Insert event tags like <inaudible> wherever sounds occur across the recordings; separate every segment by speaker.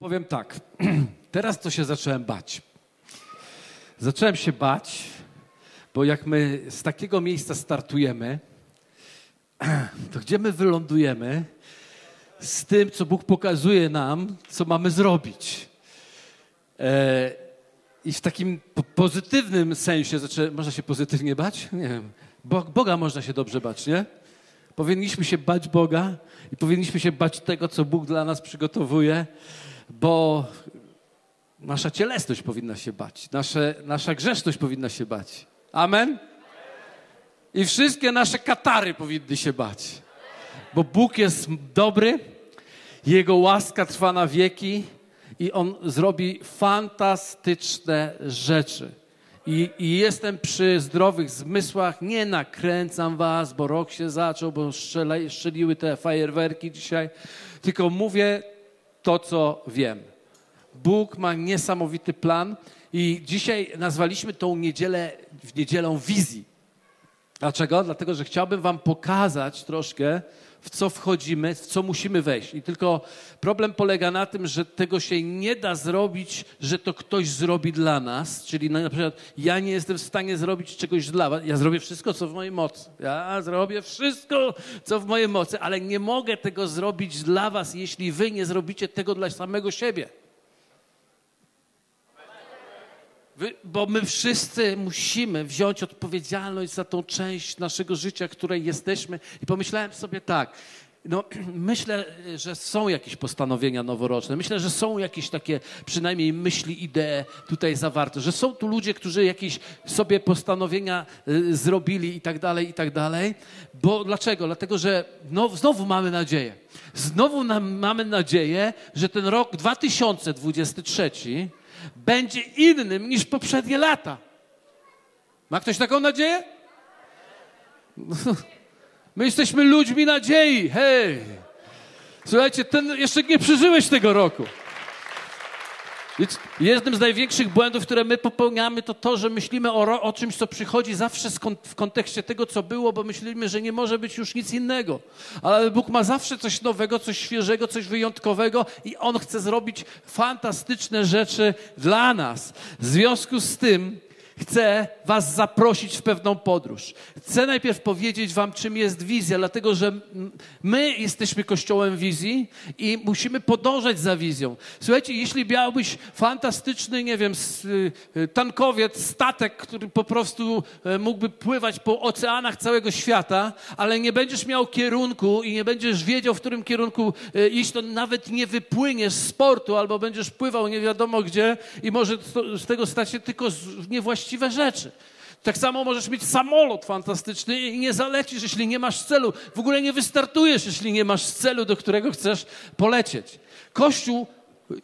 Speaker 1: Powiem tak, <clears throat> teraz to się zacząłem bać. Zacząłem się bać, bo jak my z takiego miejsca startujemy, <clears throat> to gdzie my wylądujemy z tym, co Bóg pokazuje nam, co mamy zrobić. E, I w takim pozytywnym sensie, zaczę, można się pozytywnie bać? Nie wiem. Boga można się dobrze bać, nie? Powinniśmy się bać Boga i powinniśmy się bać tego, co Bóg dla nas przygotowuje bo nasza cielesność powinna się bać, nasze, nasza grzeszność powinna się bać. Amen? I wszystkie nasze katary powinny się bać, bo Bóg jest dobry, Jego łaska trwa na wieki i On zrobi fantastyczne rzeczy. I, I, jestem przy zdrowych zmysłach, nie nakręcam was, bo rok się zaczął, bo strzeliły te fajerwerki dzisiaj, tylko mówię to, co wiem. Bóg ma niesamowity plan i dzisiaj nazwaliśmy tą niedzielę w niedzielą wizji. Dlaczego? Dlatego, że chciałbym wam pokazać troszkę, w co wchodzimy, w co musimy wejść. I tylko problem polega na tym, że tego się nie da zrobić, że to ktoś zrobi dla nas. Czyli na przykład ja nie jestem w stanie zrobić czegoś dla was. Ja zrobię wszystko, co w mojej mocy. Ja zrobię wszystko, co w mojej mocy, ale nie mogę tego zrobić dla was, jeśli wy nie zrobicie tego dla samego siebie. Bo my wszyscy musimy wziąć odpowiedzialność za tą część naszego życia, której jesteśmy. I pomyślałem sobie tak. No, <clears throat> myślę, że są jakieś postanowienia noworoczne. Myślę, że są jakieś takie przynajmniej myśli, idee tutaj zawarte, że są tu ludzie, którzy jakieś sobie postanowienia y, zrobili i tak dalej, i tak dalej. Bo dlaczego? Dlatego, że no, znowu mamy nadzieję. Znowu nam, mamy nadzieję, że ten rok 2023 będzie innym niż poprzednie lata. Ma ktoś taką nadzieję? <laughs> My jesteśmy ludźmi nadziei. Hej! Słuchajcie, ten, jeszcze nie przeżyłeś tego roku. Jednym z największych błędów, które my popełniamy, to to, że myślimy o, o czymś, co przychodzi zawsze w kontekście tego, co było, bo myślimy, że nie może być już nic innego. Ale Bóg ma zawsze coś nowego, coś świeżego, coś wyjątkowego i On chce zrobić fantastyczne rzeczy dla nas. W związku z tym, chcę Was zaprosić w pewną podróż. Chcę najpierw powiedzieć Wam, czym jest wizja, dlatego że my jesteśmy kościołem wizji i musimy podążać za wizją. Słuchajcie, jeśli miałbyś fantastyczny, nie wiem, y, tankowiec, statek, który po prostu e, mógłby pływać po oceanach całego świata, ale nie będziesz miał kierunku i nie będziesz wiedział, w którym kierunku e, iść, to nawet nie wypłyniesz z portu albo będziesz pływał nie wiadomo gdzie i może z tego stać się tylko niewłaściwie właściwe rzeczy. Tak samo możesz mieć samolot fantastyczny i nie zalecisz, jeśli nie masz celu. W ogóle nie wystartujesz, jeśli nie masz celu, do którego chcesz polecieć. Kościół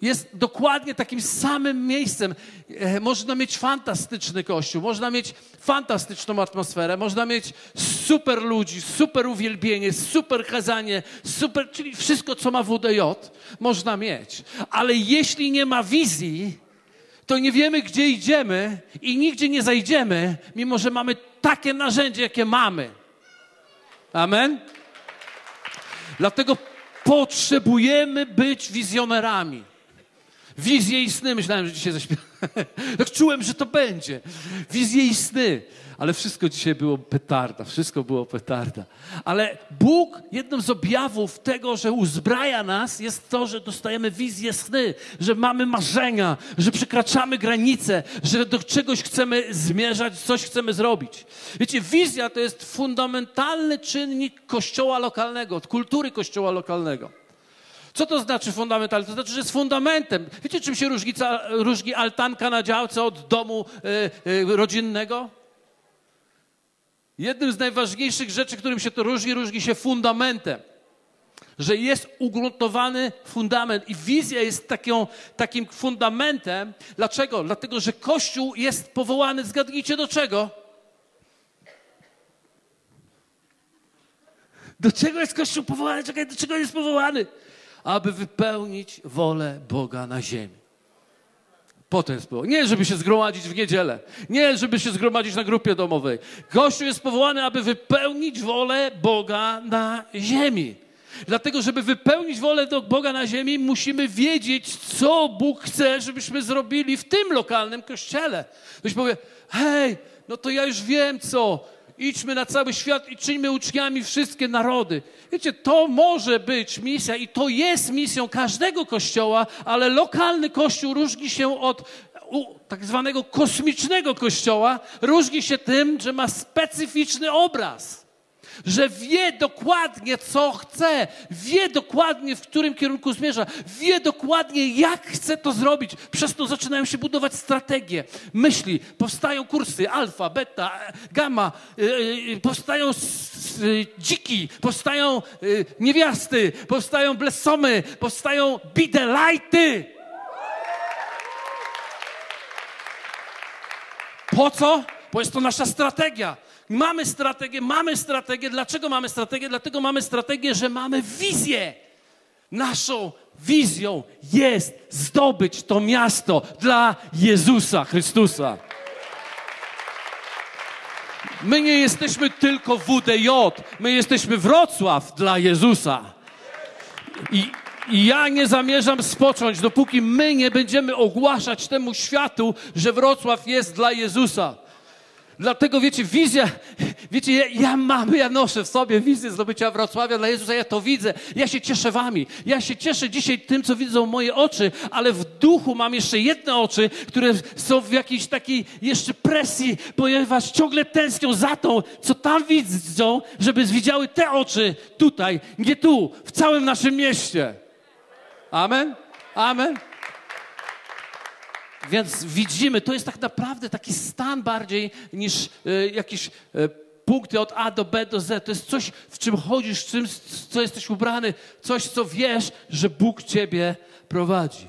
Speaker 1: jest dokładnie takim samym miejscem. E, można mieć fantastyczny kościół, można mieć fantastyczną atmosferę, można mieć super ludzi, super uwielbienie, super kazanie, super, czyli wszystko, co ma WDJ, można mieć. Ale jeśli nie ma wizji, to nie wiemy, gdzie idziemy i nigdzie nie zajdziemy, mimo że mamy takie narzędzie, jakie mamy. Amen? Dlatego potrzebujemy być wizjonerami. Wizje i sny. Myślałem, że dzisiaj zaśpiewam. <laughs> tak czułem, że to będzie. Wizje i sny. Ale wszystko dzisiaj było petarda. Wszystko było petarda. Ale Bóg, jednym z objawów tego, że uzbraja nas, jest to, że dostajemy wizje sny, że mamy marzenia, że przekraczamy granice, że do czegoś chcemy zmierzać, coś chcemy zrobić. Wiecie, wizja to jest fundamentalny czynnik kościoła lokalnego, kultury kościoła lokalnego. Co to znaczy fundamentalny? To znaczy, że jest fundamentem. Wiecie, czym się różni altanka na działce od domu y, y, rodzinnego? Jednym z najważniejszych rzeczy, którym się to różni, różni się fundamentem. Że jest ugruntowany fundament i wizja jest takim fundamentem. Dlaczego? Dlatego, że Kościół jest powołany, zgadnijcie do czego? Do czego jest Kościół powołany? Czekaj, do czego jest powołany? aby wypełnić wolę Boga na ziemi. Po to jest powołany. Nie, żeby się zgromadzić w niedzielę. Nie, żeby się zgromadzić na grupie domowej. Kościół jest powołany, aby wypełnić wolę Boga na ziemi. Dlatego, żeby wypełnić wolę do Boga na ziemi, musimy wiedzieć, co Bóg chce, żebyśmy zrobili w tym lokalnym kościele. Ktoś powie, hej, no to ja już wiem co. Idźmy na cały świat i czyńmy uczniami wszystkie narody. Wiecie, to może być misja i to jest misją każdego kościoła, ale lokalny kościół różni się od tak zwanego kosmicznego kościoła, różni się tym, że ma specyficzny obraz że wie dokładnie, co chce, wie dokładnie, w którym kierunku zmierza, wie dokładnie, jak chce to zrobić. Przez to zaczynają się budować strategie, myśli, powstają kursy alfa, beta, gamma, yy, powstają yy, dziki, powstają niewiasty, powstają blesomy, powstają bidelajty. Po co? Bo jest to nasza strategia. Mamy strategię, mamy strategię. Dlaczego mamy strategię? Dlatego mamy strategię, że mamy wizję. Naszą wizją jest zdobyć to miasto dla Jezusa Chrystusa. My nie jesteśmy tylko WDJ, my jesteśmy Wrocław dla Jezusa. I, I ja nie zamierzam spocząć, dopóki my nie będziemy ogłaszać temu światu, że Wrocław jest dla Jezusa. Dlatego wiecie, wizja, wiecie, ja, ja mam, ja noszę w sobie wizję zdobycia Wrocławia dla Jezusa, ja to widzę. Ja się cieszę wami. Ja się cieszę dzisiaj tym, co widzą moje oczy, ale w duchu mam jeszcze jedne oczy, które są w jakiejś takiej jeszcze presji, ponieważ ciągle tęsknią za tą, co tam widzą, żeby widziały te oczy tutaj, nie tu, w całym naszym mieście. Amen? Amen? Więc widzimy, to jest tak naprawdę taki stan bardziej niż y, jakieś y, punkty od A do B do Z. To jest coś, w czym chodzisz, w czym, co jesteś ubrany, coś, co wiesz, że Bóg ciebie prowadzi.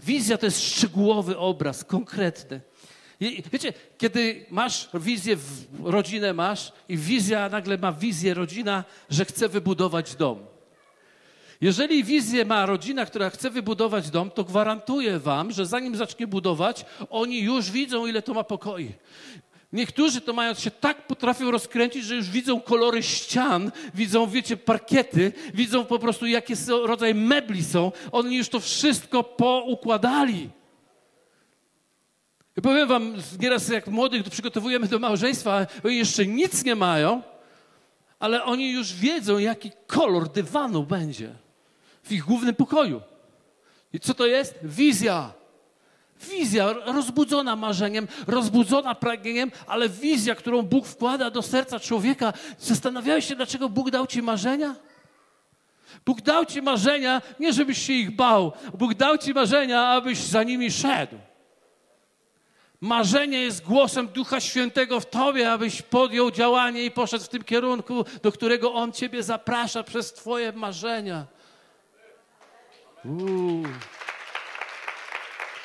Speaker 1: Wizja to jest szczegółowy obraz, konkretny. I, wiecie, kiedy masz wizję, rodzinę masz i wizja, nagle ma wizję rodzina, że chce wybudować dom. Jeżeli wizję ma rodzina, która chce wybudować dom, to gwarantuję wam, że zanim zacznie budować, oni już widzą, ile to ma pokoi. Niektórzy to mając się tak potrafią rozkręcić, że już widzą kolory ścian, widzą, wiecie, parkiety, widzą po prostu, jakie są, rodzaj mebli są. Oni już to wszystko poukładali. I powiem wam, nieraz jak młodych przygotowujemy do małżeństwa, oni jeszcze nic nie mają, ale oni już wiedzą, jaki kolor dywanu będzie w ich głównym pokoju. I co to jest? Wizja. Wizja rozbudzona marzeniem, rozbudzona pragnieniem, ale wizja, którą Bóg wkłada do serca człowieka. Zastanawiałeś się, dlaczego Bóg dał ci marzenia? Bóg dał ci marzenia, nie żebyś się ich bał. Bóg dał ci marzenia, abyś za nimi szedł. Marzenie jest głosem Ducha Świętego w tobie, abyś podjął działanie i poszedł w tym kierunku, do którego On ciebie zaprasza przez twoje marzenia. Uuu.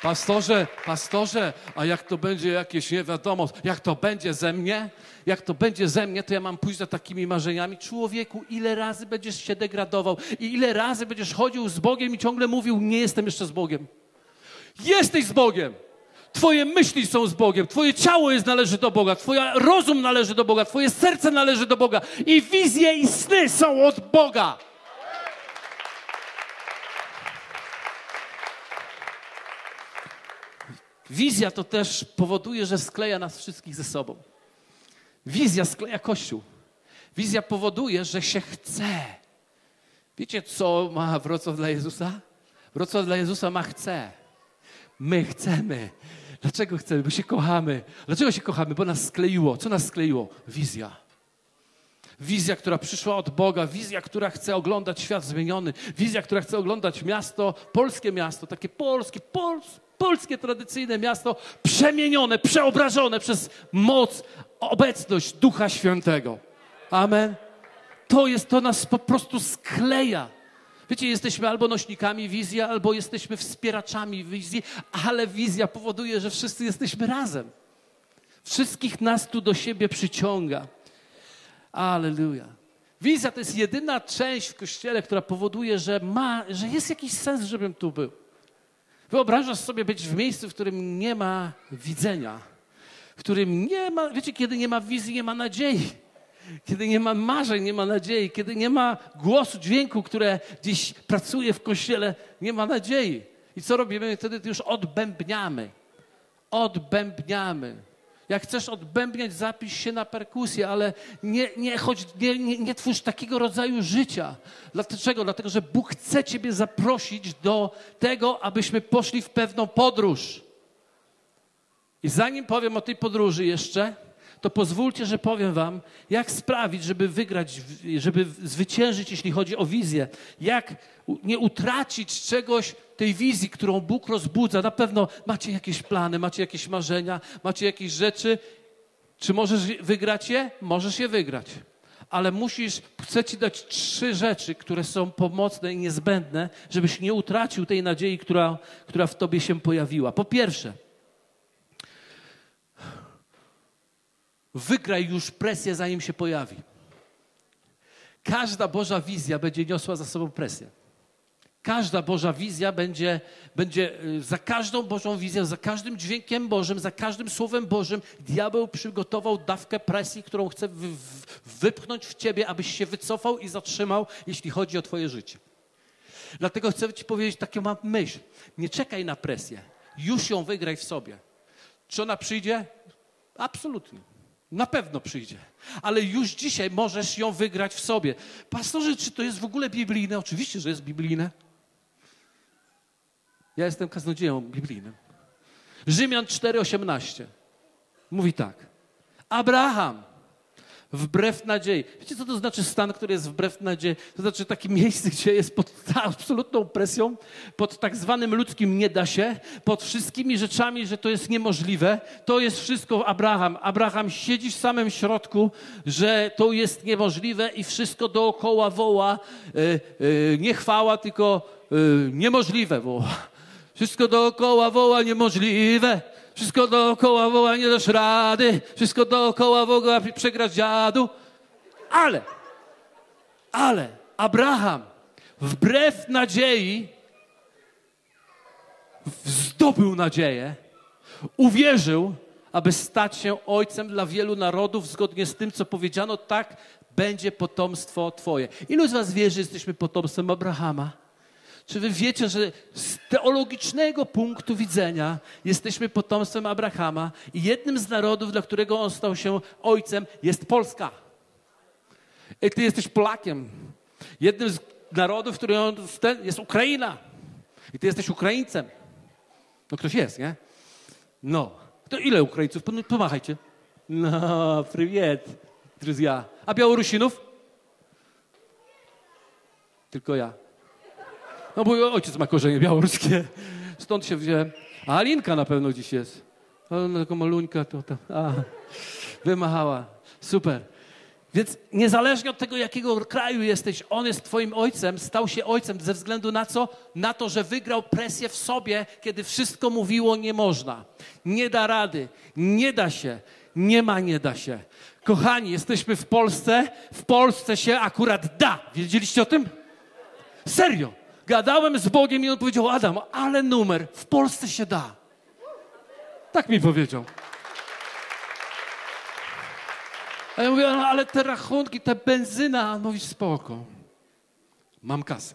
Speaker 1: Pastorze, pastorze, a jak to będzie jakieś nie wiadomo, jak to będzie ze mnie? Jak to będzie ze mnie, to ja mam pójść za takimi marzeniami. Człowieku, ile razy będziesz się degradował i ile razy będziesz chodził z Bogiem i ciągle mówił, nie jestem jeszcze z Bogiem. Jesteś z Bogiem. Twoje myśli są z Bogiem, Twoje ciało jest należy do Boga, Twój rozum należy do Boga, Twoje serce należy do Boga i wizje i sny są od Boga. Wizja to też powoduje, że skleja nas wszystkich ze sobą. Wizja skleja Kościół. Wizja powoduje, że się chce. Wiecie, co ma Wrocław dla Jezusa? Wrocław dla Jezusa ma chce. My chcemy. Dlaczego chcemy? Bo się kochamy. Dlaczego się kochamy? Bo nas skleiło. Co nas skleiło? Wizja. Wizja, która przyszła od Boga, wizja, która chce oglądać świat zmieniony, wizja, która chce oglądać miasto, polskie miasto, takie polskie, polskie polskie tradycyjne miasto przemienione, przeobrażone przez moc, obecność Ducha Świętego. Amen. To jest, to nas po prostu skleja. Wiecie, jesteśmy albo nośnikami wizji, albo jesteśmy wspieraczami wizji, ale wizja powoduje, że wszyscy jesteśmy razem. Wszystkich nas tu do siebie przyciąga. Aleluja. Wizja to jest jedyna część w kościele, która powoduje, że, ma, że jest jakiś sens, żebym tu był. Wyobrażasz sobie być w miejscu, w którym nie ma widzenia, w którym nie ma, wiecie, kiedy nie ma wizji, nie ma nadziei. kiedy nie ma marzeń, nie ma nadziei, kiedy nie ma głosu, dźwięku, które gdzieś pracuje w kościele, nie ma nadziei. I co robimy? Wtedy już odbębniamy. Odbębniamy. Jak chcesz odbębniać, zapisz się na perkusję, ale nie, nie, nie, nie, nie twórz takiego rodzaju życia. Dlaczego? Dlatego, że Bóg chce Ciebie zaprosić do tego, abyśmy poszli w pewną podróż. I zanim powiem o tej podróży jeszcze, to pozwólcie, że powiem Wam, jak sprawić, żeby wygrać, żeby zwyciężyć, jeśli chodzi o wizję. Jak nie utracić czegoś, tej wizji, którą Bóg rozbudza. Na pewno macie jakieś plany, macie jakieś marzenia, macie jakieś rzeczy. Czy możesz wygrać je? Możesz je wygrać. Ale musisz, chcę Ci dać trzy rzeczy, które są pomocne i niezbędne, żebyś nie utracił tej nadziei, która, która w Tobie się pojawiła. Po pierwsze, wygraj już presję, zanim się pojawi. Każda Boża wizja będzie niosła za sobą presję. Każda Boża wizja będzie, będzie y, za każdą Bożą wizją, za każdym dźwiękiem Bożym, za każdym Słowem Bożym diabeł przygotował dawkę presji, którą chce wypchnąć w ciebie, abyś się wycofał i zatrzymał, jeśli chodzi o twoje życie. Dlatego chcę ci powiedzieć taką mam myśl. Nie czekaj na presję. Już ją wygraj w sobie. Czy ona przyjdzie? Absolutnie. Na pewno przyjdzie. Ale już dzisiaj możesz ją wygrać w sobie. Pastorze, czy to jest w ogóle biblijne? Oczywiście, że jest biblijne. Ja jestem kaznodzieją biblijnym. Rzymian 4:18 mówi tak. Abraham wbrew nadziei. Wiecie, co to znaczy stan, który jest wbrew nadziei? To znaczy takie miejsce, gdzie jest pod <laughs> absolutną presją, pod tak zwanym ludzkim nie da się, pod wszystkimi rzeczami, że to jest niemożliwe. To jest wszystko Abraham. Abraham siedzi w samym środku, że to jest niemożliwe i wszystko dookoła woła yy, yy, nie chwała, tylko yy, niemożliwe woła. Wszystko dookoła woła niemożliwe. Wszystko dookoła woła nie dasz rady. Wszystko dookoła woła przegrać dziadu. Ale, ale Abraham wbrew nadziei zdobył nadzieję, uwierzył, aby stać się ojcem dla wielu narodów, zgodnie z tym, co powiedziano, tak będzie potomstwo Twoje. Ilu z Was wie, że jesteśmy potomstwem Abrahama? Czy wy wiecie, że z teologicznego punktu widzenia jesteśmy potomstwem Abrahama i jednym z narodów, dla którego on stał się ojcem, jest Polska. I ty jesteś Polakiem. Jednym z narodów, który on jest Ukraina. I ty jesteś Ukraińcem. No ktoś jest, nie? No. To ile Ukraińców? Pomachajcie. No, привет, друзья. A Białorusinów? Tylko ja. No bo ojciec ma korzenie białoruskie. Stąd się wziąłem. A Alinka na pewno dziś jest. Ona taką maluńka to tam. A, wymachała. Super. Więc niezależnie od tego, jakiego kraju jesteś, on jest twoim ojcem, stał się ojcem ze względu na co? Na to, że wygrał presję w sobie, kiedy wszystko mówiło nie można. Nie da rady, nie da się, nie ma, nie da się. Kochani, jesteśmy w Polsce, w Polsce się akurat da. Wiedzieliście o tym? Serio. Gadałem z Bogiem i on powiedział, Adam, ale numer, w Polsce się da. Tak mi powiedział. A ja mówię, no, ale te rachunki, ta benzyna, a on mówi, spoko. Mam kasę.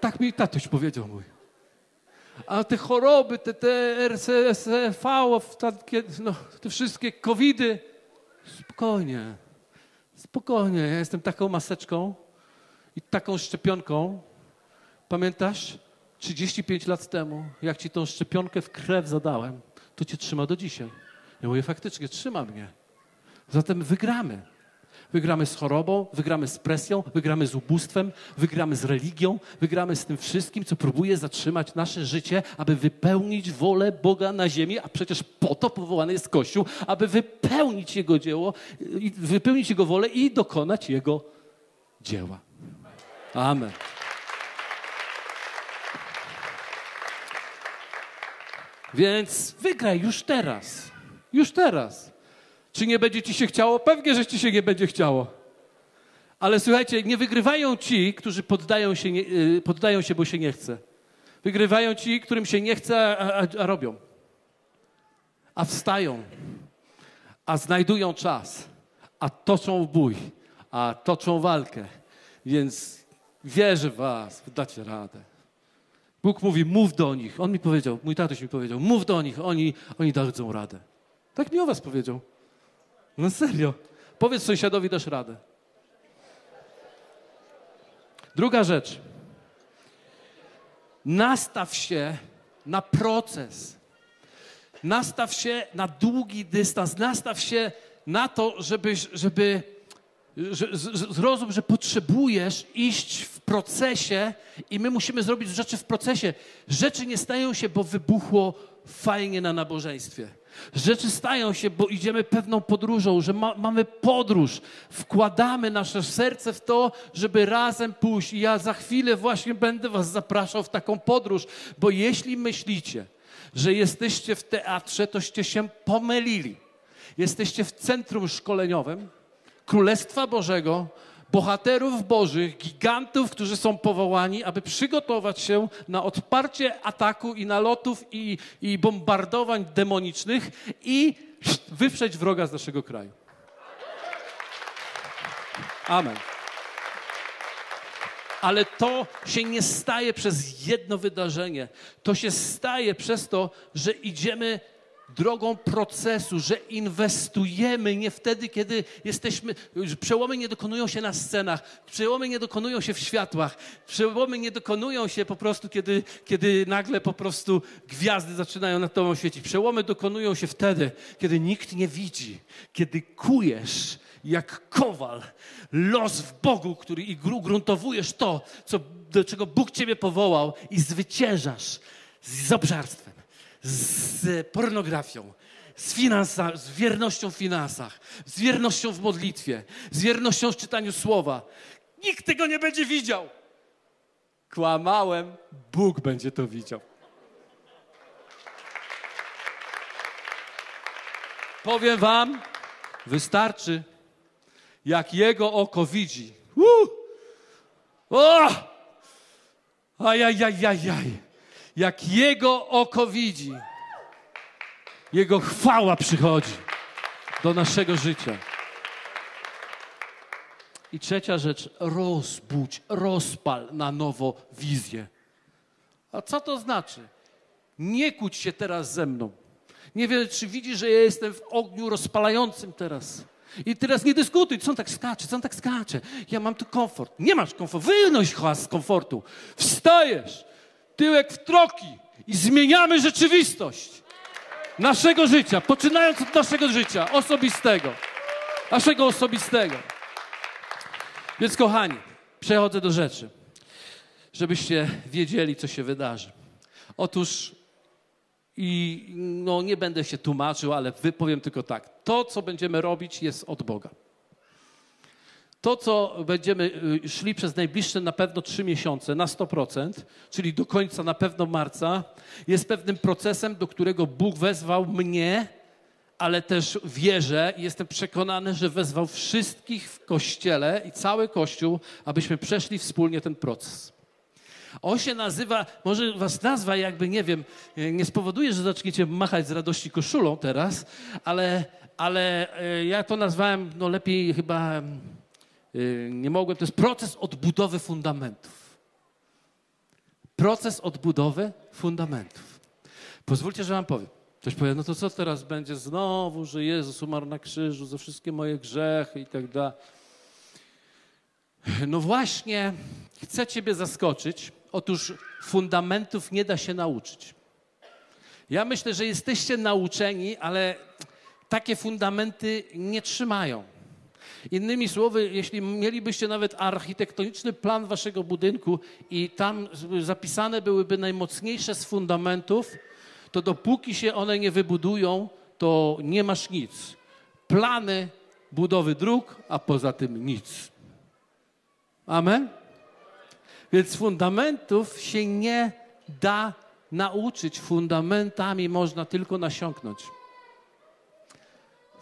Speaker 1: Tak mi tatuś powiedział mój. A te choroby, te, te no, te wszystkie covidy, spokojnie, spokojnie. Ja jestem taką maseczką i taką szczepionką, Pamiętasz? 35 lat temu, jak ci tą szczepionkę w krew zadałem, to cię trzyma do dzisiaj. Ja mówię, faktycznie trzyma mnie. Zatem wygramy. Wygramy z chorobą, wygramy z presją, wygramy z ubóstwem, wygramy z religią, wygramy z tym wszystkim, co próbuje zatrzymać nasze życie, aby wypełnić wolę Boga na ziemi, a przecież po to powołany jest Kościół, aby wypełnić Jego dzieło, wypełnić Jego wolę i dokonać Jego dzieła. Amen. Więc wygraj już teraz. Już teraz. Czy nie będzie ci się chciało? Pewnie, że ci się nie będzie chciało. Ale słuchajcie, nie wygrywają ci, którzy poddają się, nie, y, poddają się, bo się nie chce. Wygrywają ci, którym się nie chce, a, a, a robią. A wstają. A znajdują czas. a toczą bój, a toczą walkę. Więc wierzę w was, dacie radę. Bóg mówi, mów do nich. On mi powiedział, mój tatuś mi powiedział, mów do nich, oni, oni dadzą radę. Tak mi o was powiedział. No serio. Powiedz sąsiadowi, dasz radę. Druga rzecz. Nastaw się na proces. Nastaw się na długi dystans. Nastaw się na to, żeby, żeby że, zrozum, że potrzebujesz iść w procesie i my musimy zrobić rzeczy w procesie. Rzeczy nie stają się, bo wybuchło fajnie na nabożeństwie. Rzeczy stają się, bo idziemy pewną podróżą, że ma, mamy podróż. Wkładamy nasze serce w to, żeby razem pójść. I ja za chwilę właśnie będę Was zapraszał w taką podróż, bo jeśli myślicie, że jesteście w teatrze, toście się pomylili. Jesteście w centrum szkoleniowym Królestwa Bożego, bohaterów bożych, gigantów, którzy są powołani, aby przygotować się na odparcie ataku i nalotów i, i bombardowań demonicznych i wyprzeć wroga z naszego kraju. Amen. Ale to się nie staje przez jedno wydarzenie. To się staje przez to, że idziemy drogą procesu, że inwestujemy nie wtedy, kiedy jesteśmy, przełomy nie dokonują się na scenach, przełomy nie dokonują się w światłach, przełomy nie dokonują się po prostu, kiedy, kiedy nagle po prostu gwiazdy zaczynają nad tobą świecić. Przełomy dokonują się wtedy, kiedy nikt nie widzi, kiedy kujesz jak kowal los w Bogu, który i gruntowujesz to, co, do czego Bóg ciebie powołał i zwyciężasz z obżarstwem z pornografią, z, finansa, z wiernością w finansach, z wiernością w modlitwie, z wiernością w czytaniu słowa. Nikt tego nie będzie widział. Kłamałem, Bóg będzie to widział. Powiem wam, wystarczy, jak Jego oko widzi. Uh! O! Ajajajajaj jak Jego oko widzi, Jego chwała przychodzi do naszego życia. I trzecia rzecz, rozbudź, rozpal na nowo wizję. A co to znaczy? Nie kłóć się teraz ze mną. Nie wiem, czy widzisz, że ja jestem w ogniu rozpalającym teraz. I teraz nie dyskutuj, co on tak skacze, co on tak skacze. Ja mam tu komfort. Nie masz komfortu. Wynoś z komfortu. Wstajesz tyłek w troki i zmieniamy rzeczywistość naszego życia, poczynając od naszego życia osobistego. Naszego osobistego. Więc kochani, przechodzę do rzeczy, żebyście wiedzieli, co się wydarzy. Otóż i no, nie będę się tłumaczył, ale wypowiem tylko tak. To, co będziemy robić, jest od Boga. To, co będziemy y, szli przez najbliższe na pewno trzy miesiące, na 100%, czyli do końca na pewno marca, jest pewnym procesem, do którego Bóg wezwał mnie, ale też wierzę i jestem przekonany, że wezwał wszystkich w kościele i cały kościół, abyśmy przeszli wspólnie ten proces. On się nazywa, może was nazwa jakby, nie wiem, y, nie spowoduje, że zaczniecie machać z radości koszulą teraz, ale, ale y, ja to nazwałem, no lepiej chyba nie mogłem. To jest proces odbudowy fundamentów. Proces odbudowy fundamentów. Pozwólcie, że wam powiem. Ktoś powie, no to co teraz będzie znowu, że Jezus umarł na krzyżu za wszystkie moje grzechy i tak dalej. No właśnie, chcę Ciebie zaskoczyć. Otóż fundamentów nie da się nauczyć. Ja myślę, że jesteście nauczeni, ale takie fundamenty nie trzymają. Innymi słowy, jeśli mielibyście nawet architektoniczny plan waszego budynku i tam zapisane byłyby najmocniejsze z fundamentów, to dopóki się one nie wybudują, to nie masz nic. Plany budowy dróg, a poza tym nic. Amen? Więc fundamentów się nie da nauczyć. Fundamentami można tylko nasiąknąć.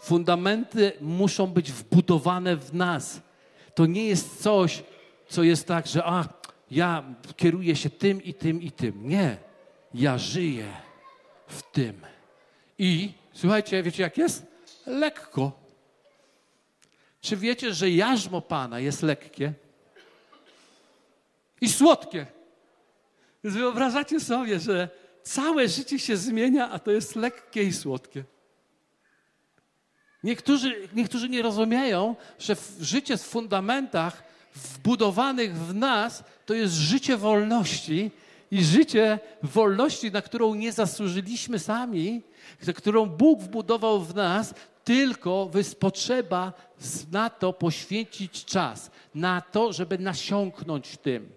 Speaker 1: Fundamenty muszą być wbudowane w nas. To nie jest coś, co jest tak, że a, ja kieruję się tym i tym i tym. Nie. Ja żyję w tym. I słuchajcie, wiecie jak jest? Lekko. Czy wiecie, że jarzmo Pana jest lekkie i słodkie? Więc wyobrażacie sobie, że całe życie się zmienia, a to jest lekkie i słodkie. Niektórzy, niektórzy nie rozumieją, że życie w fundamentach wbudowanych w nas to jest życie wolności i życie wolności, na którą nie zasłużyliśmy sami, którą Bóg wbudował w nas, tylko potrzeba na to poświęcić czas, na to, żeby nasiąknąć tym.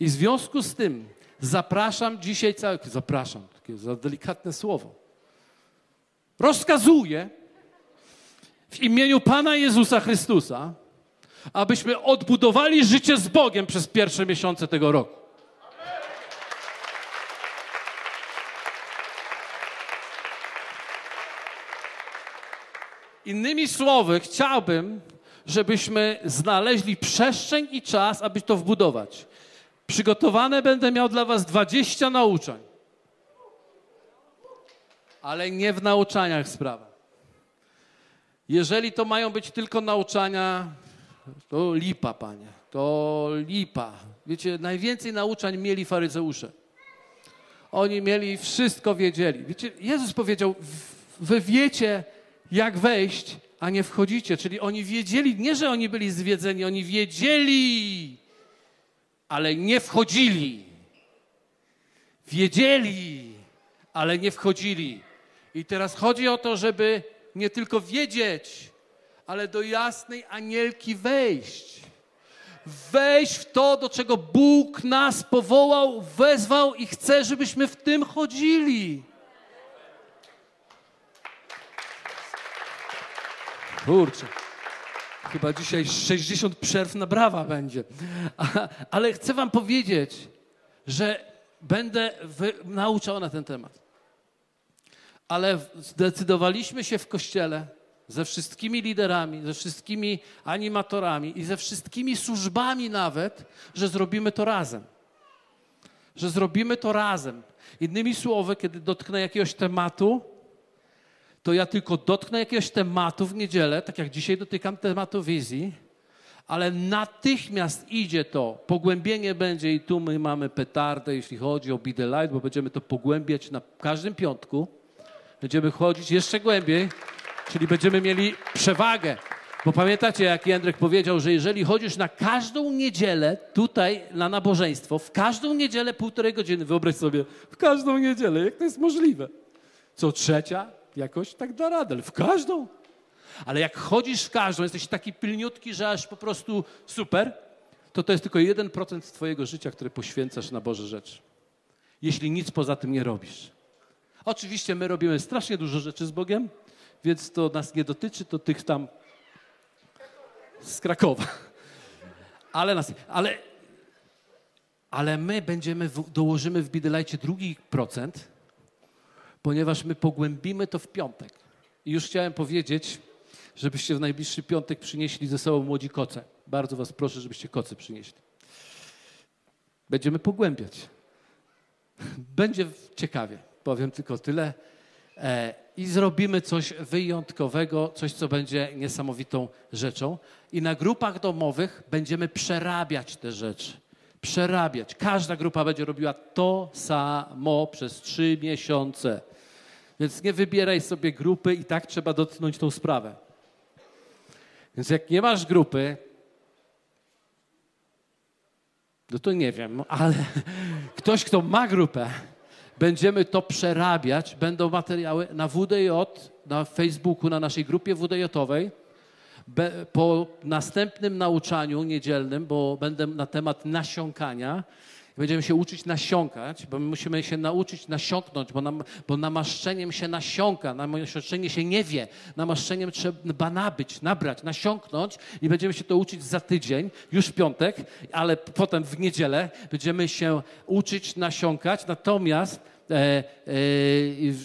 Speaker 1: I w związku z tym zapraszam dzisiaj zapraszam, takie za delikatne słowo, rozkazuję w imieniu Pana Jezusa Chrystusa, abyśmy odbudowali życie z Bogiem przez pierwsze miesiące tego roku. Innymi słowy, chciałbym, żebyśmy znaleźli przestrzeń i czas, aby to wbudować. Przygotowane będę miał dla Was 20 nauczań. Ale nie w nauczaniach sprawa. Jeżeli to mają być tylko nauczania, to lipa, panie. To lipa. Wiecie, najwięcej nauczań mieli faryzeusze. Oni mieli wszystko wiedzieli. Wiecie, Jezus powiedział: Wy wiecie, jak wejść, a nie wchodzicie. Czyli oni wiedzieli, nie że oni byli zwiedzeni, oni wiedzieli, ale nie wchodzili. Wiedzieli, ale nie wchodzili. I teraz chodzi o to, żeby nie tylko wiedzieć, ale do jasnej anielki wejść. Wejść w to, do czego Bóg nas powołał, wezwał i chce, żebyśmy w tym chodzili. Kurczę. Chyba dzisiaj 60 przerw na brawa będzie. Ale chcę Wam powiedzieć, że będę nauczał na ten temat. Ale zdecydowaliśmy się w kościele ze wszystkimi liderami, ze wszystkimi animatorami i ze wszystkimi służbami nawet, że zrobimy to razem. Że zrobimy to razem. Innymi słowy, kiedy dotknę jakiegoś tematu, to ja tylko dotknę jakiegoś tematu w niedzielę, tak jak dzisiaj dotykam tematu wizji, ale natychmiast idzie to, pogłębienie będzie i tu my mamy petardę, jeśli chodzi o Be The Light, bo będziemy to pogłębiać na każdym piątku. Będziemy chodzić jeszcze głębiej, czyli będziemy mieli przewagę. Bo pamiętacie, jak Jędrek powiedział, że jeżeli chodzisz na każdą niedzielę tutaj na nabożeństwo, w każdą niedzielę półtorej godziny, wyobraź sobie, w każdą niedzielę, jak to jest możliwe? Co trzecia, jakoś tak da radę, w każdą. Ale jak chodzisz w każdą, jesteś taki pilniutki, że aż po prostu super, to to jest tylko 1% twojego życia, które poświęcasz na Boże rzeczy. Jeśli nic poza tym nie robisz. Oczywiście my robimy strasznie dużo rzeczy z Bogiem, więc to nas nie dotyczy, to tych tam z Krakowa. <laughs> Ale, nas, ale, ale my będziemy, w, dołożymy w Bidelajcie drugi procent, ponieważ my pogłębimy to w piątek. I już chciałem powiedzieć, żebyście w najbliższy piątek przynieśli ze sobą młodzi koce. Bardzo was proszę, żebyście koce przynieśli. Będziemy pogłębiać. <laughs> Będzie ciekawie. Powiem tylko tyle. E, I zrobimy coś wyjątkowego, coś, co będzie niesamowitą rzeczą. I na grupach domowych będziemy przerabiać te rzeczy. Przerabiać. Każda grupa będzie robiła to samo przez trzy miesiące. Więc nie wybieraj sobie grupy i tak trzeba dotknąć tą sprawę. Więc jak nie masz grupy, no to nie wiem, ale <laughs> ktoś, kto ma grupę, będziemy to przerabiać. Będą materiały na WDJ, na Facebooku, na naszej grupie WDJ-owej. Po następnym nauczaniu niedzielnym, bo będę na temat nasiąkania, Będziemy się uczyć nasiąkać, bo my musimy się nauczyć nasiąknąć, bo, nam, bo namaszczeniem się nasiąka, namaszczenie się nie wie. Namaszczeniem trzeba nabyć, nabrać, nasiąknąć i będziemy się to uczyć za tydzień, już w piątek, ale potem w niedzielę będziemy się uczyć nasiąkać. Natomiast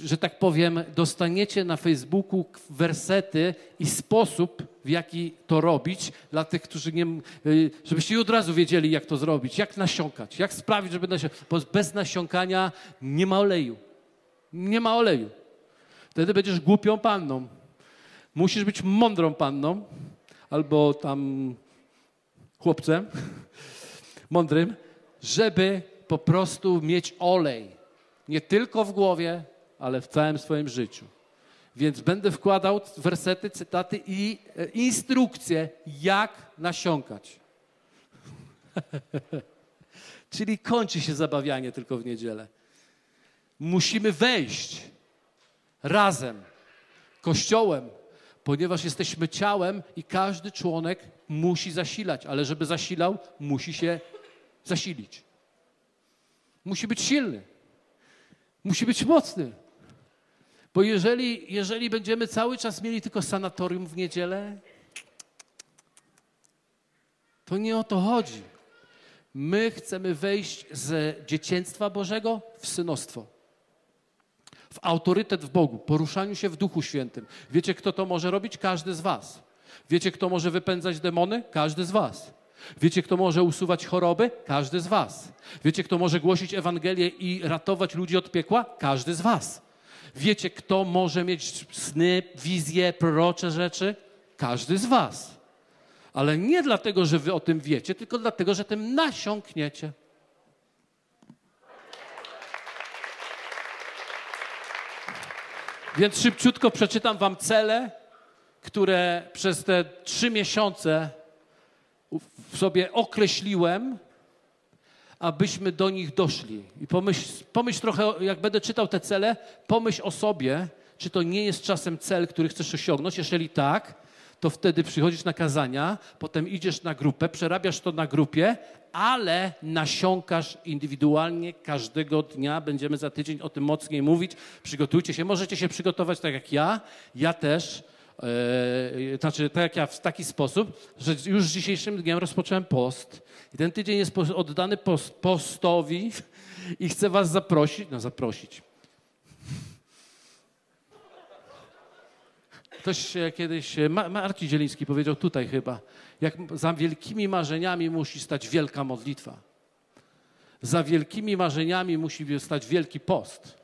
Speaker 1: że tak powiem, dostaniecie na Facebooku wersety i sposób, w jaki to robić, dla tych, którzy nie, e, żebyście od razu wiedzieli, jak to zrobić, jak nasiąkać, jak sprawić, żeby nasiąkać, bo bez nasiąkania nie ma oleju. Nie ma oleju. Wtedy będziesz głupią panną. Musisz być mądrą panną, albo tam chłopcem <laughs> mądrym, żeby po prostu mieć olej. Nie tylko w głowie, ale w całym swoim życiu. Więc będę wkładał wersety, cytaty i e, instrukcje, jak nasiąkać. <laughs> Czyli kończy się zabawianie tylko w niedzielę. Musimy wejść razem, kościołem, ponieważ jesteśmy ciałem i każdy członek musi zasilać, ale żeby zasilał, musi się zasilić. Musi być silny. Musi być mocny. Bo jeżeli, jeżeli będziemy cały czas mieli tylko sanatorium w niedzielę, to nie o to chodzi. My chcemy wejść z dzieciństwa Bożego w synostwo. W autorytet w Bogu, poruszaniu się w Duchu Świętym. Wiecie, kto to może robić? Każdy z Was. Wiecie, kto może wypędzać demony? Każdy z Was. Wiecie, kto może usuwać choroby? Każdy z Was. Wiecie, kto może głosić Ewangelię i ratować ludzi od piekła? Każdy z Was. Wiecie, kto może mieć sny, wizje, prorocze rzeczy? Każdy z Was. Ale nie dlatego, że Wy o tym wiecie, tylko dlatego, że tym nasiąkniecie. Więc szybciutko przeczytam Wam cele, które przez te trzy miesiące w sobie określiłem, abyśmy do nich doszli. I pomyśl, pomyśl trochę, jak będę czytał te cele, pomyśl o sobie, czy to nie jest czasem cel, który chcesz osiągnąć. Jeżeli tak, to wtedy przychodzisz na kazania, potem idziesz na grupę, przerabiasz to na grupie, ale nasiąkasz indywidualnie każdego dnia. Będziemy za tydzień o tym mocniej mówić. Przygotujcie się. Możecie się przygotować tak jak ja. Ja też. Yy, znaczy, tak jak ja, w taki sposób, że już dzisiejszym dniem rozpocząłem post. I ten tydzień jest oddany post, postowi i chcę was zaprosić, no zaprosić. Ktoś kiedyś, Marcin Zieliński powiedział tutaj chyba, jak za wielkimi marzeniami musi stać wielka modlitwa. Za wielkimi marzeniami musi stać wielki post.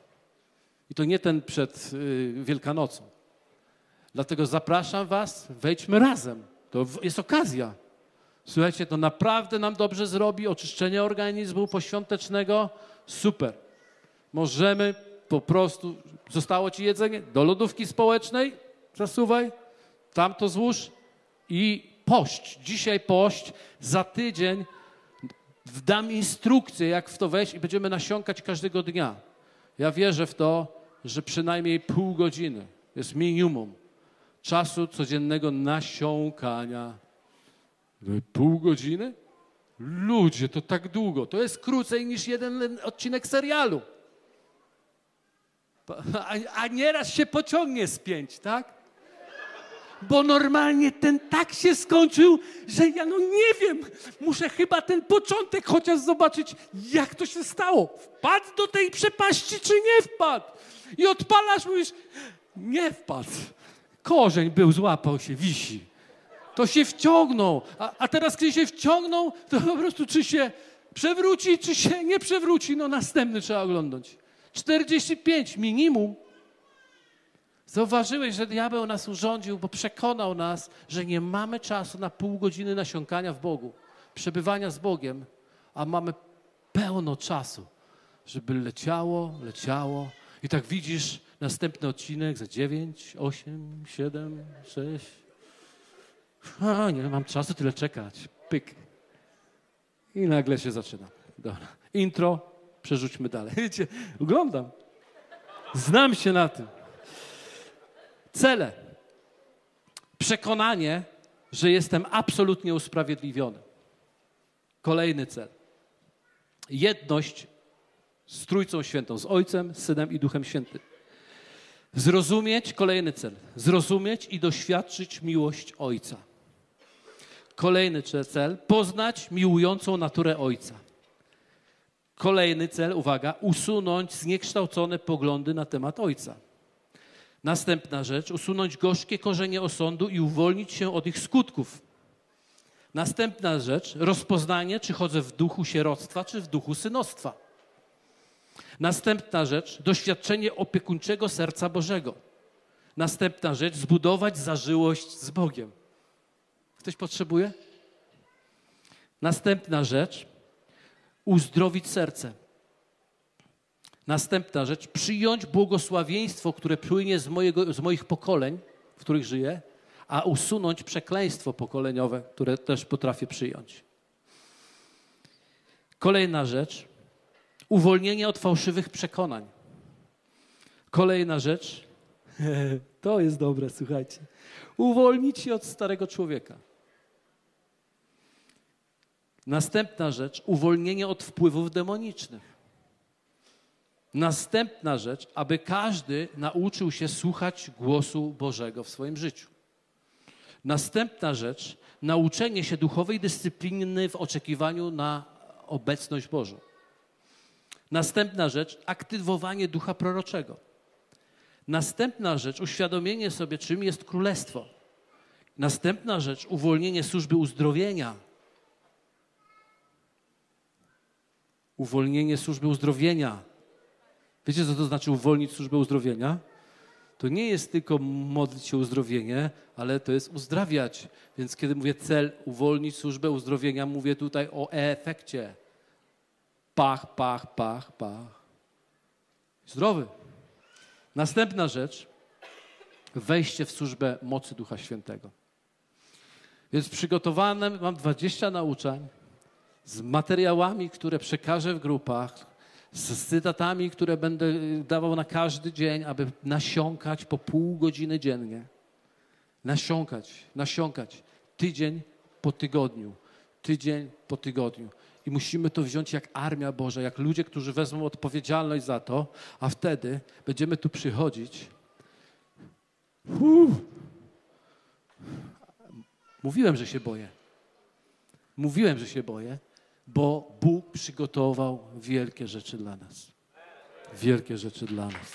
Speaker 1: I to nie ten przed y, Wielkanocą. Dlatego zapraszam Was, wejdźmy razem. To jest okazja. Słuchajcie, to naprawdę nam dobrze zrobi, oczyszczenie organizmu poświątecznego, super. Możemy po prostu, zostało Ci jedzenie, do lodówki społecznej zasuwaj, tam to złóż i pość. Dzisiaj pość, za tydzień dam instrukcję, jak w to wejść i będziemy nasiąkać każdego dnia. Ja wierzę w to, że przynajmniej pół godziny jest minimum czasu codziennego nasiąkania. Pół godziny? Ludzie, to tak długo. To jest krócej niż jeden odcinek serialu. A, a nieraz się pociągnie z pięć, tak? Bo normalnie ten tak się skończył, że ja no nie wiem, muszę chyba ten początek chociaż zobaczyć, jak to się stało. Wpadł do tej przepaści, czy nie wpadł? I odpalasz, mówisz, nie wpadł. Korzeń był, złapał się, wisi. To się wciągnął. A, a teraz, kiedy się wciągnął, to po prostu czy się przewróci, czy się nie przewróci, no następny trzeba oglądać. 45 minimum. Zauważyłeś, że diabeł nas urządził, bo przekonał nas, że nie mamy czasu na pół godziny nasiąkania w Bogu, przebywania z Bogiem, a mamy pełno czasu, żeby leciało, leciało. I tak widzisz, Następny odcinek za 9, 8, 7, 6. A, nie mam czasu tyle czekać. Pyk. I nagle się zaczyna. Dobra. Intro, przerzućmy dalej. <laughs> Wiecie, oglądam. Znam się na tym. Cele. Przekonanie, że jestem absolutnie usprawiedliwiony. Kolejny cel. Jedność z Trójcą Świętą, z Ojcem, Synem i Duchem Świętym. Zrozumieć, kolejny cel, zrozumieć i doświadczyć miłość Ojca. Kolejny cel, poznać miłującą naturę Ojca. Kolejny cel, uwaga, usunąć zniekształcone poglądy na temat Ojca. Następna rzecz, usunąć gorzkie korzenie osądu i uwolnić się od ich skutków. Następna rzecz, rozpoznanie, czy chodzę w duchu sieroctwa, czy w duchu synostwa. Następna rzecz, doświadczenie opiekuńczego serca Bożego. Następna rzecz, zbudować zażyłość z Bogiem. Ktoś potrzebuje? Następna rzecz, uzdrowić serce. Następna rzecz, przyjąć błogosławieństwo, które płynie z, mojego, z moich pokoleń, w których żyję, a usunąć przekleństwo pokoleniowe, które też potrafię przyjąć. Kolejna rzecz, uwolnienie od fałszywych przekonań. Kolejna rzecz, <laughs> to jest dobre, słuchajcie, uwolnić się od starego człowieka. Następna rzecz, uwolnienie od wpływów demonicznych. Następna rzecz, aby każdy nauczył się słuchać głosu Bożego w swoim życiu. Następna rzecz, nauczenie się duchowej dyscypliny w oczekiwaniu na obecność Bożą. Następna rzecz, aktywowanie ducha proroczego. Następna rzecz, uświadomienie sobie, czym jest królestwo. Następna rzecz, uwolnienie służby uzdrowienia. Uwolnienie służby uzdrowienia. Wiecie, co to znaczy uwolnić służbę uzdrowienia? To nie jest tylko modlić się o uzdrowienie, ale to jest uzdrawiać. Więc kiedy mówię cel, uwolnić służbę uzdrowienia, mówię tutaj o efekcie. Pach, pach, pach, pach. Zdrowy. Następna rzecz, wejście w służbę mocy Ducha Świętego. Więc przygotowane mam 20 nauczań z materiałami, które przekażę w grupach, z cytatami, które będę dawał na każdy dzień, aby nasiąkać po pół godziny dziennie. Nasiąkać, nasiąkać. Tydzień po tygodniu. Tydzień po tygodniu. I musimy to wziąć jak armia Boża, jak ludzie, którzy wezmą odpowiedzialność za to, a wtedy będziemy tu przychodzić. Uf. Mówiłem, że się boję. Mówiłem, że się boję, bo Bóg przygotował wielkie rzeczy dla nas. Wielkie rzeczy dla nas.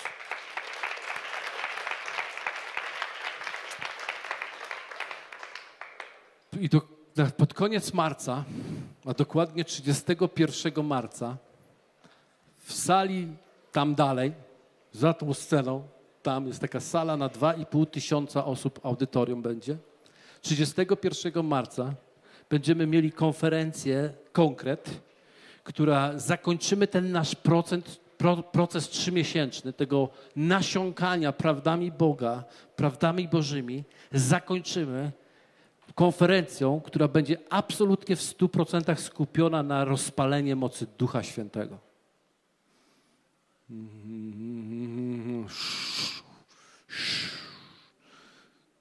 Speaker 1: I to pod koniec marca, a dokładnie 31 marca, w sali tam dalej, za tą sceną, tam jest taka sala na 2,5 tysiąca osób, audytorium będzie. 31 marca będziemy mieli konferencję konkret, która zakończymy ten nasz procent, pro, proces trzymiesięczny tego nasiąkania prawdami Boga, prawdami Bożymi, zakończymy konferencją, która będzie absolutnie w 100% skupiona na rozpalenie mocy Ducha Świętego.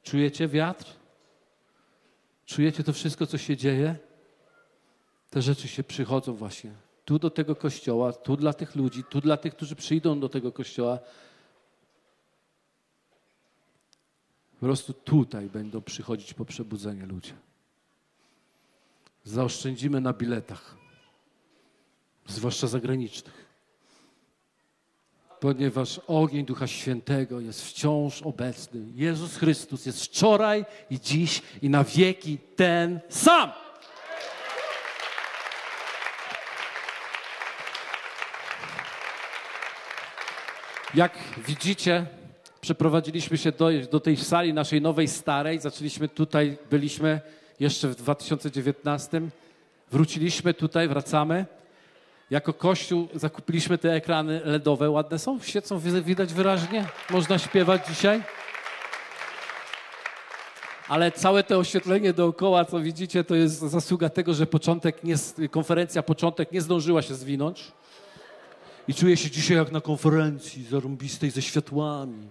Speaker 1: Czujecie wiatr? Czujecie to wszystko, co się dzieje? Te rzeczy się przychodzą właśnie. Tu do tego kościoła, tu dla tych ludzi, tu dla tych, którzy przyjdą do tego kościoła. Po prostu tutaj będą przychodzić po przebudzenie ludzie. Zaoszczędzimy na biletach, zwłaszcza zagranicznych, ponieważ ogień Ducha Świętego jest wciąż obecny. Jezus Chrystus jest wczoraj i dziś i na wieki ten sam. Jak widzicie, przeprowadziliśmy się do, do tej sali naszej nowej, starej. Zaczęliśmy tutaj, byliśmy jeszcze w 2019. Wróciliśmy tutaj, wracamy. Jako kościół zakupiliśmy te ekrany LEDowe. Ładne są? Świecą, widać wyraźnie? Można śpiewać dzisiaj? Ale całe to oświetlenie dookoła, co widzicie, to jest zasługa tego, że początek nie, konferencja początek nie zdążyła się zwinąć. I czuję się dzisiaj jak na konferencji zarąbistej ze światłami.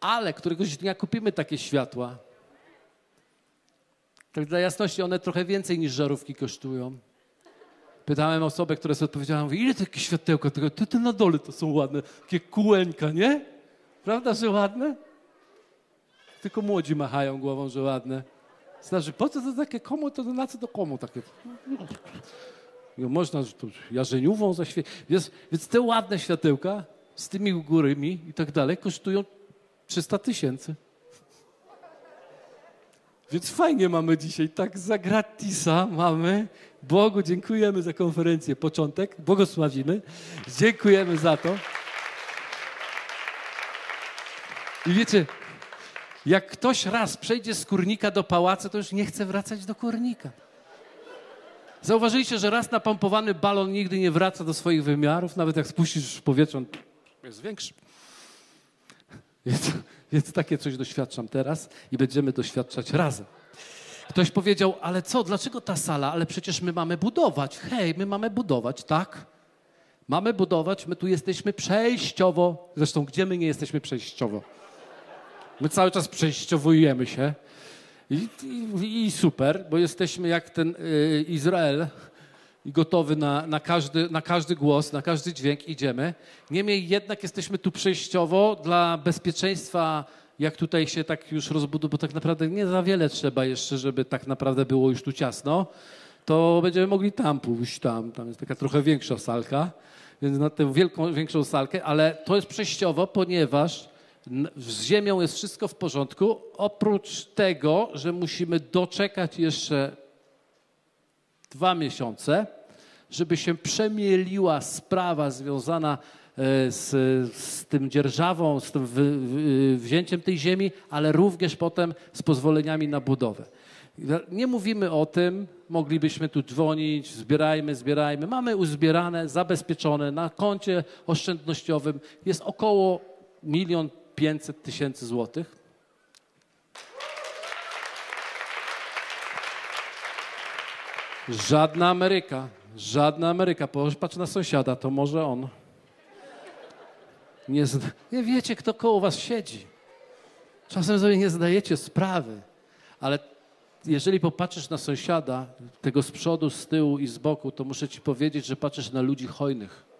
Speaker 1: Ale któregoś dnia kupimy takie światła. Tak dla jasności, one trochę więcej niż żarówki kosztują. Pytałem osobę, która sobie odpowiedziała, mówi, ile takie światełka? Te, te na dole to są ładne, takie kółeńka, nie? Prawda, że ładne? Tylko młodzi machają głową, że ładne. Znaczy, po co to takie komu, to na co to komu takie? Można to jarzeniową zaświecić. Więc, więc te ładne światełka z tymi górymi i tak dalej kosztują 300 tysięcy. Więc fajnie mamy dzisiaj, tak za gratisa mamy. Bogu dziękujemy za konferencję, początek, błogosławimy. Dziękujemy za to. I wiecie, Jak ktoś raz przejdzie z kurnika do pałacu, to już nie chce wracać do kurnika. Zauważyliście, że raz napompowany balon nigdy nie wraca do swoich wymiarów, nawet jak spuścisz w powietrze, on jest większy. Więc, więc takie coś doświadczam teraz i będziemy doświadczać razem. Ktoś powiedział, ale co, dlaczego ta sala? Ale przecież my mamy budować. Hej, my mamy budować, tak? Mamy budować, my tu jesteśmy przejściowo. Zresztą, gdzie my nie jesteśmy przejściowo? My cały czas przejściowujemy się. I, i, i super, bo jesteśmy jak ten y, Izrael gotowy na, na, każdy, na każdy głos, na każdy dźwięk idziemy. Niemniej jednak jesteśmy tu przejściowo dla bezpieczeństwa, jak tutaj się tak już rozbuduje, bo tak naprawdę nie za wiele trzeba jeszcze, żeby tak naprawdę było już tu ciasno, to będziemy mogli tam pójść, tam, tam jest taka trochę większa salka, więc na tę wielką, większą salkę, ale to jest przejściowo, ponieważ z ziemią jest wszystko w porządku, oprócz tego, że musimy doczekać jeszcze dwa miesiące, żeby się przemieliła sprawa związana e, z, z tym dzierżawą, z tym wy, wy, wzięciem tej ziemi, ale również potem z pozwoleniami na budowę. Nie mówimy o tym, moglibyśmy tu dzwonić, zbierajmy, zbierajmy. Mamy uzbierane, zabezpieczone na koncie oszczędnościowym jest około milion 500 tysięcy złotych. Żadna Ameryka, żadna Ameryka. Patrz na sąsiada, to może on. Nie, nie wiecie, kto koło was siedzi. Czasem sobie nie zdajecie sprawy, ale jeżeli popatrzysz na sąsiada, tego z przodu, z tyłu i z boku, to muszę ci powiedzieć, że patrzysz na ludzi hojnych.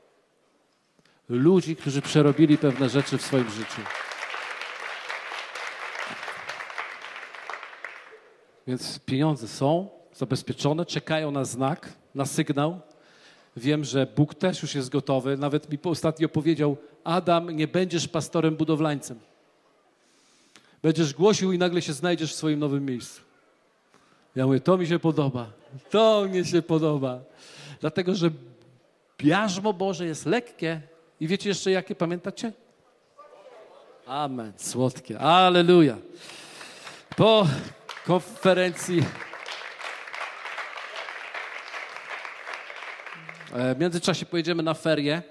Speaker 1: Ludzi, którzy przerobili pewne rzeczy w swoim życiu. Więc pieniądze są zabezpieczone, czekają na znak, na sygnał. Wiem, że Bóg też już jest gotowy. Nawet mi ostatnio powiedział: Adam, nie będziesz pastorem budowlańcem. Będziesz głosił i nagle się znajdziesz w swoim nowym miejscu. Ja mówię: To mi się podoba. To mi się podoba. Dlatego, że jarzmo Boże jest lekkie. I wiecie jeszcze jakie, pamiętacie? Amen. Słodkie. Aleluja. Po konferencji. E, w międzyczasie pojedziemy na ferie,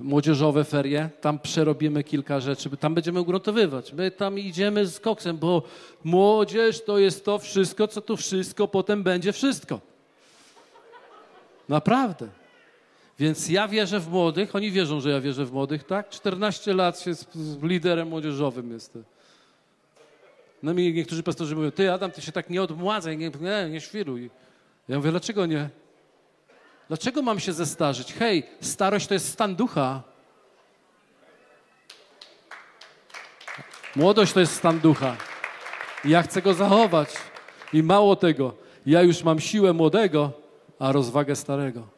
Speaker 1: młodzieżowe ferie. Tam przerobimy kilka rzeczy, tam będziemy ugruntowywać. My tam idziemy z koksem, bo młodzież to jest to wszystko, co tu wszystko potem będzie wszystko. Naprawdę. Więc ja wierzę w młodych, oni wierzą, że ja wierzę w młodych, tak? 14 lat się z, z liderem młodzieżowym jestem. No mi niektórzy pastorzy mówią, ty Adam, ty się tak nie odmładzaj, nie, nie, nie świruj. Ja mówię, dlaczego nie? Dlaczego mam się zestarzyć? Hej, starość to jest stan ducha. Młodość to jest stan ducha. I ja chcę go zachować. I mało tego, ja już mam siłę młodego, a rozwagę starego.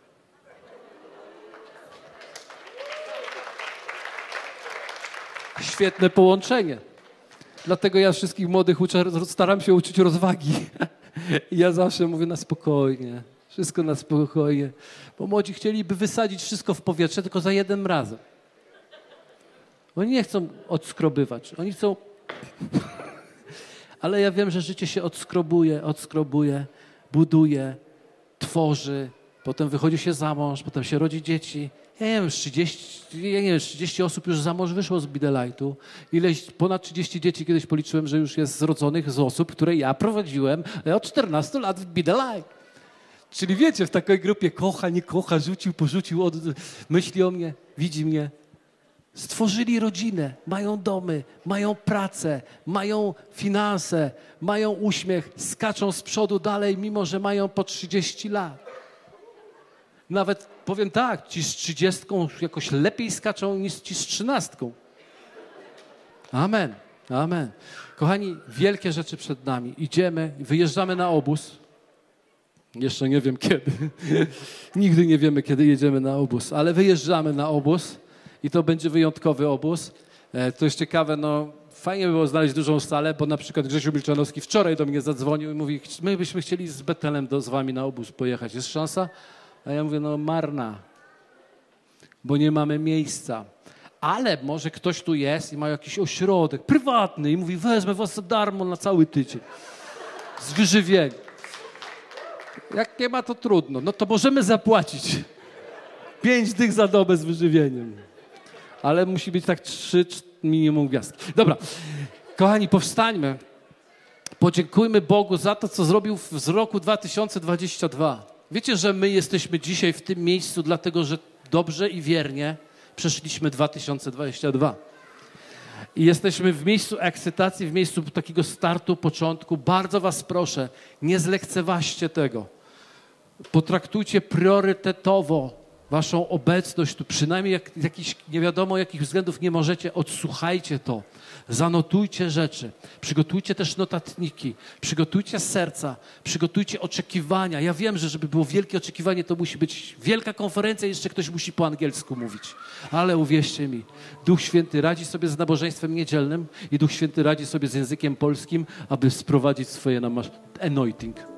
Speaker 1: Świetne połączenie. Dlatego ja wszystkich młodych uczę, staram się uczyć rozwagi. <laughs> Ja zawsze mówię na spokojnie, wszystko na spokojnie. Bo młodzi chcieliby wysadzić wszystko w powietrze, tylko za jednym razem. Oni nie chcą odskrobywać, oni chcą... <laughs> Ale ja wiem, że życie się odskrobuje, odskrobuje, buduje, tworzy, potem wychodzi się za mąż, potem się rodzi dzieci ja nie wiem, 30, ja nie wiem, 30 osób już za mąż wyszło z Bidelightu. Ileś, ponad 30 dzieci kiedyś policzyłem, że już jest zrodzonych z osób, które ja prowadziłem od 14 lat w Bidelight. Czyli wiecie, w takiej grupie kocha, nie kocha, rzucił, porzucił, od, myśli o mnie, widzi mnie. Stworzyli rodzinę, mają domy, mają pracę, mają finanse, mają uśmiech, skaczą z przodu dalej, mimo że mają po 30 lat. Nawet powiem tak, ci z trzydziestką jakoś lepiej skaczą niż ci z trzynastką. Amen. Amen. Kochani, wielkie rzeczy przed nami. Idziemy, wyjeżdżamy na obóz. Jeszcze nie wiem kiedy. <laughs> Nigdy nie wiemy, kiedy jedziemy na obóz, ale wyjeżdżamy na obóz i to będzie wyjątkowy obóz. E, to jest ciekawe, no fajnie by było znaleźć dużą salę, bo na przykład Grzesiu Milczanowski wczoraj do mnie zadzwonił i mówi, my byśmy chcieli z Betelem do, z wami na obóz pojechać. Jest szansa? A ja mówię, no marna, bo nie mamy miejsca. Ale może ktoś tu jest i ma jakiś ośrodek prywatny i mówi, wezmę was za darmo na cały tydzień. Z wyżywieniem. Jak nie ma, to trudno. No to możemy zapłacić. Pięć dych za dobę z wyżywieniem. Ale musi być tak trzy minimum gwiazdki. Dobra. Kochani, powstańmy. Podziękujmy Bogu za to, co zrobił w roku 2022. Wiecie, że my jesteśmy dzisiaj w tym miejscu, dlatego że dobrze i wiernie przeszliśmy 2022. I jesteśmy w miejscu ekscytacji, w miejscu takiego startu, początku. Bardzo Was proszę, nie zlekceważcie tego. Potraktujcie priorytetowo waszą obecność tu, przynajmniej jak jakiś, nie wiadomo jakich względów nie możecie, odsłuchajcie to, zanotujcie rzeczy, przygotujcie też notatniki, przygotujcie serca, przygotujcie oczekiwania. Ja wiem, że żeby było wielkie oczekiwanie, to musi być wielka konferencja, jeszcze ktoś musi po angielsku mówić. Ale uwierzcie mi, Duch Święty radzi sobie z nabożeństwem niedzielnym i Duch Święty radzi sobie z językiem polskim, aby sprowadzić swoje namasz anointing.